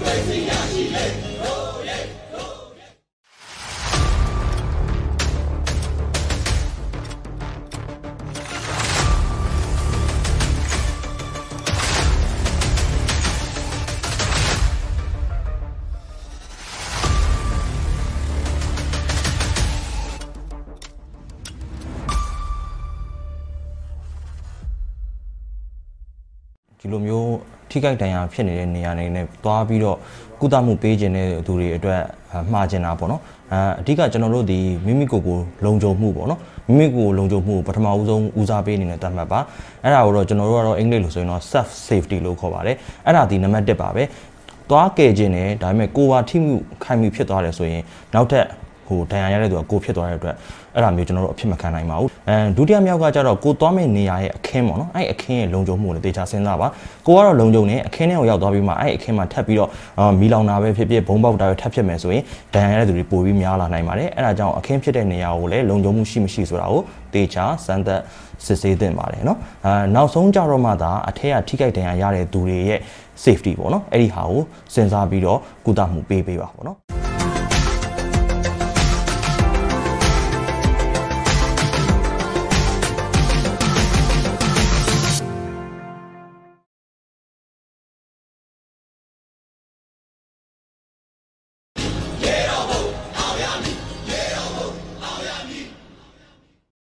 我们是亚洲。 ဒီလိုမျိုးထိခိုက်ဒဏ်ရာဖြစ်နေတဲ့နေရာတွေနဲ့သွားပြီးတော့ကုသမှုပေးခြင်းတဲ့သူတွေအတွက်အာမှားကျင်တာပေါ့နော်အဲအဓိကကျွန်တော်တို့ဒီမိမိကိုယ်ကိုလုံခြုံမှုပေါ့နော်မိမိကိုယ်ကိုလုံခြုံမှုကိုပထမဦးဆုံးဦးစားပေးအနေနဲ့သတ်မှတ်ပါအဲ့ဒါကိုတော့ကျွန်တော်တို့ကတော့အင်္ဂလိပ်လိုဆိုရင်တော့ self safety လို့ခေါ်ပါတယ်အဲ့ဒါဒီနံပါတ်1ပါပဲသွားကယ်ခြင်းနဲ့ဒါပေမဲ့ကိုယ်ပါထိမှုခိုင်မှုဖြစ်သွားတယ်ဆိုရင်နောက်ထပ် ဟိုဒဏ်ရာရတဲ့သူကကိုဖြစ်သွားတဲ့အတွက်အဲ့ဒါမျိုးကျွန်တော်တို့အဖြစ်မခံနိုင်ပါဘူးအဲဒုတိယမြောက်ကကျတော့ကိုသွားမယ့်နေရာရဲ့အခင်းပေါ့နော်အဲ့အခင်းရဲ့လုံခြုံမှုကိုလည်းတေချာစဉ်းစားပါကိုကတော့လုံခြုံနေအခင်းထဲကိုရောက်သွားပြီးမှအဲ့အခင်းမှာထပ်ပြီးတော့မီလောင်တာပဲဖြစ်ဖြစ်ဘုံပေါက်တာပဲထပ်ဖြစ်မယ်ဆိုရင်ဒဏ်ရာရတဲ့သူတွေပိုပြီးများလာနိုင်ပါတယ်အဲ့ဒါကြောင့်အခင်းဖြစ်တဲ့နေရာကိုလည်းလုံခြုံမှုရှိမရှိဆိုတာကိုတေချာစမ်းသပ်စစ်ဆေးသင့်ပါတယ်เนาะအာနောက်ဆုံးကြတော့မှသာအထက်ကထိခိုက်ဒဏ်ရာရတဲ့သူတွေရဲ့ safety ပေါ့နော်အဲ့ဒီဟာကိုစဉ်းစားပြီးတော့ကုသမှုပေးပေးပါပေါ့နော်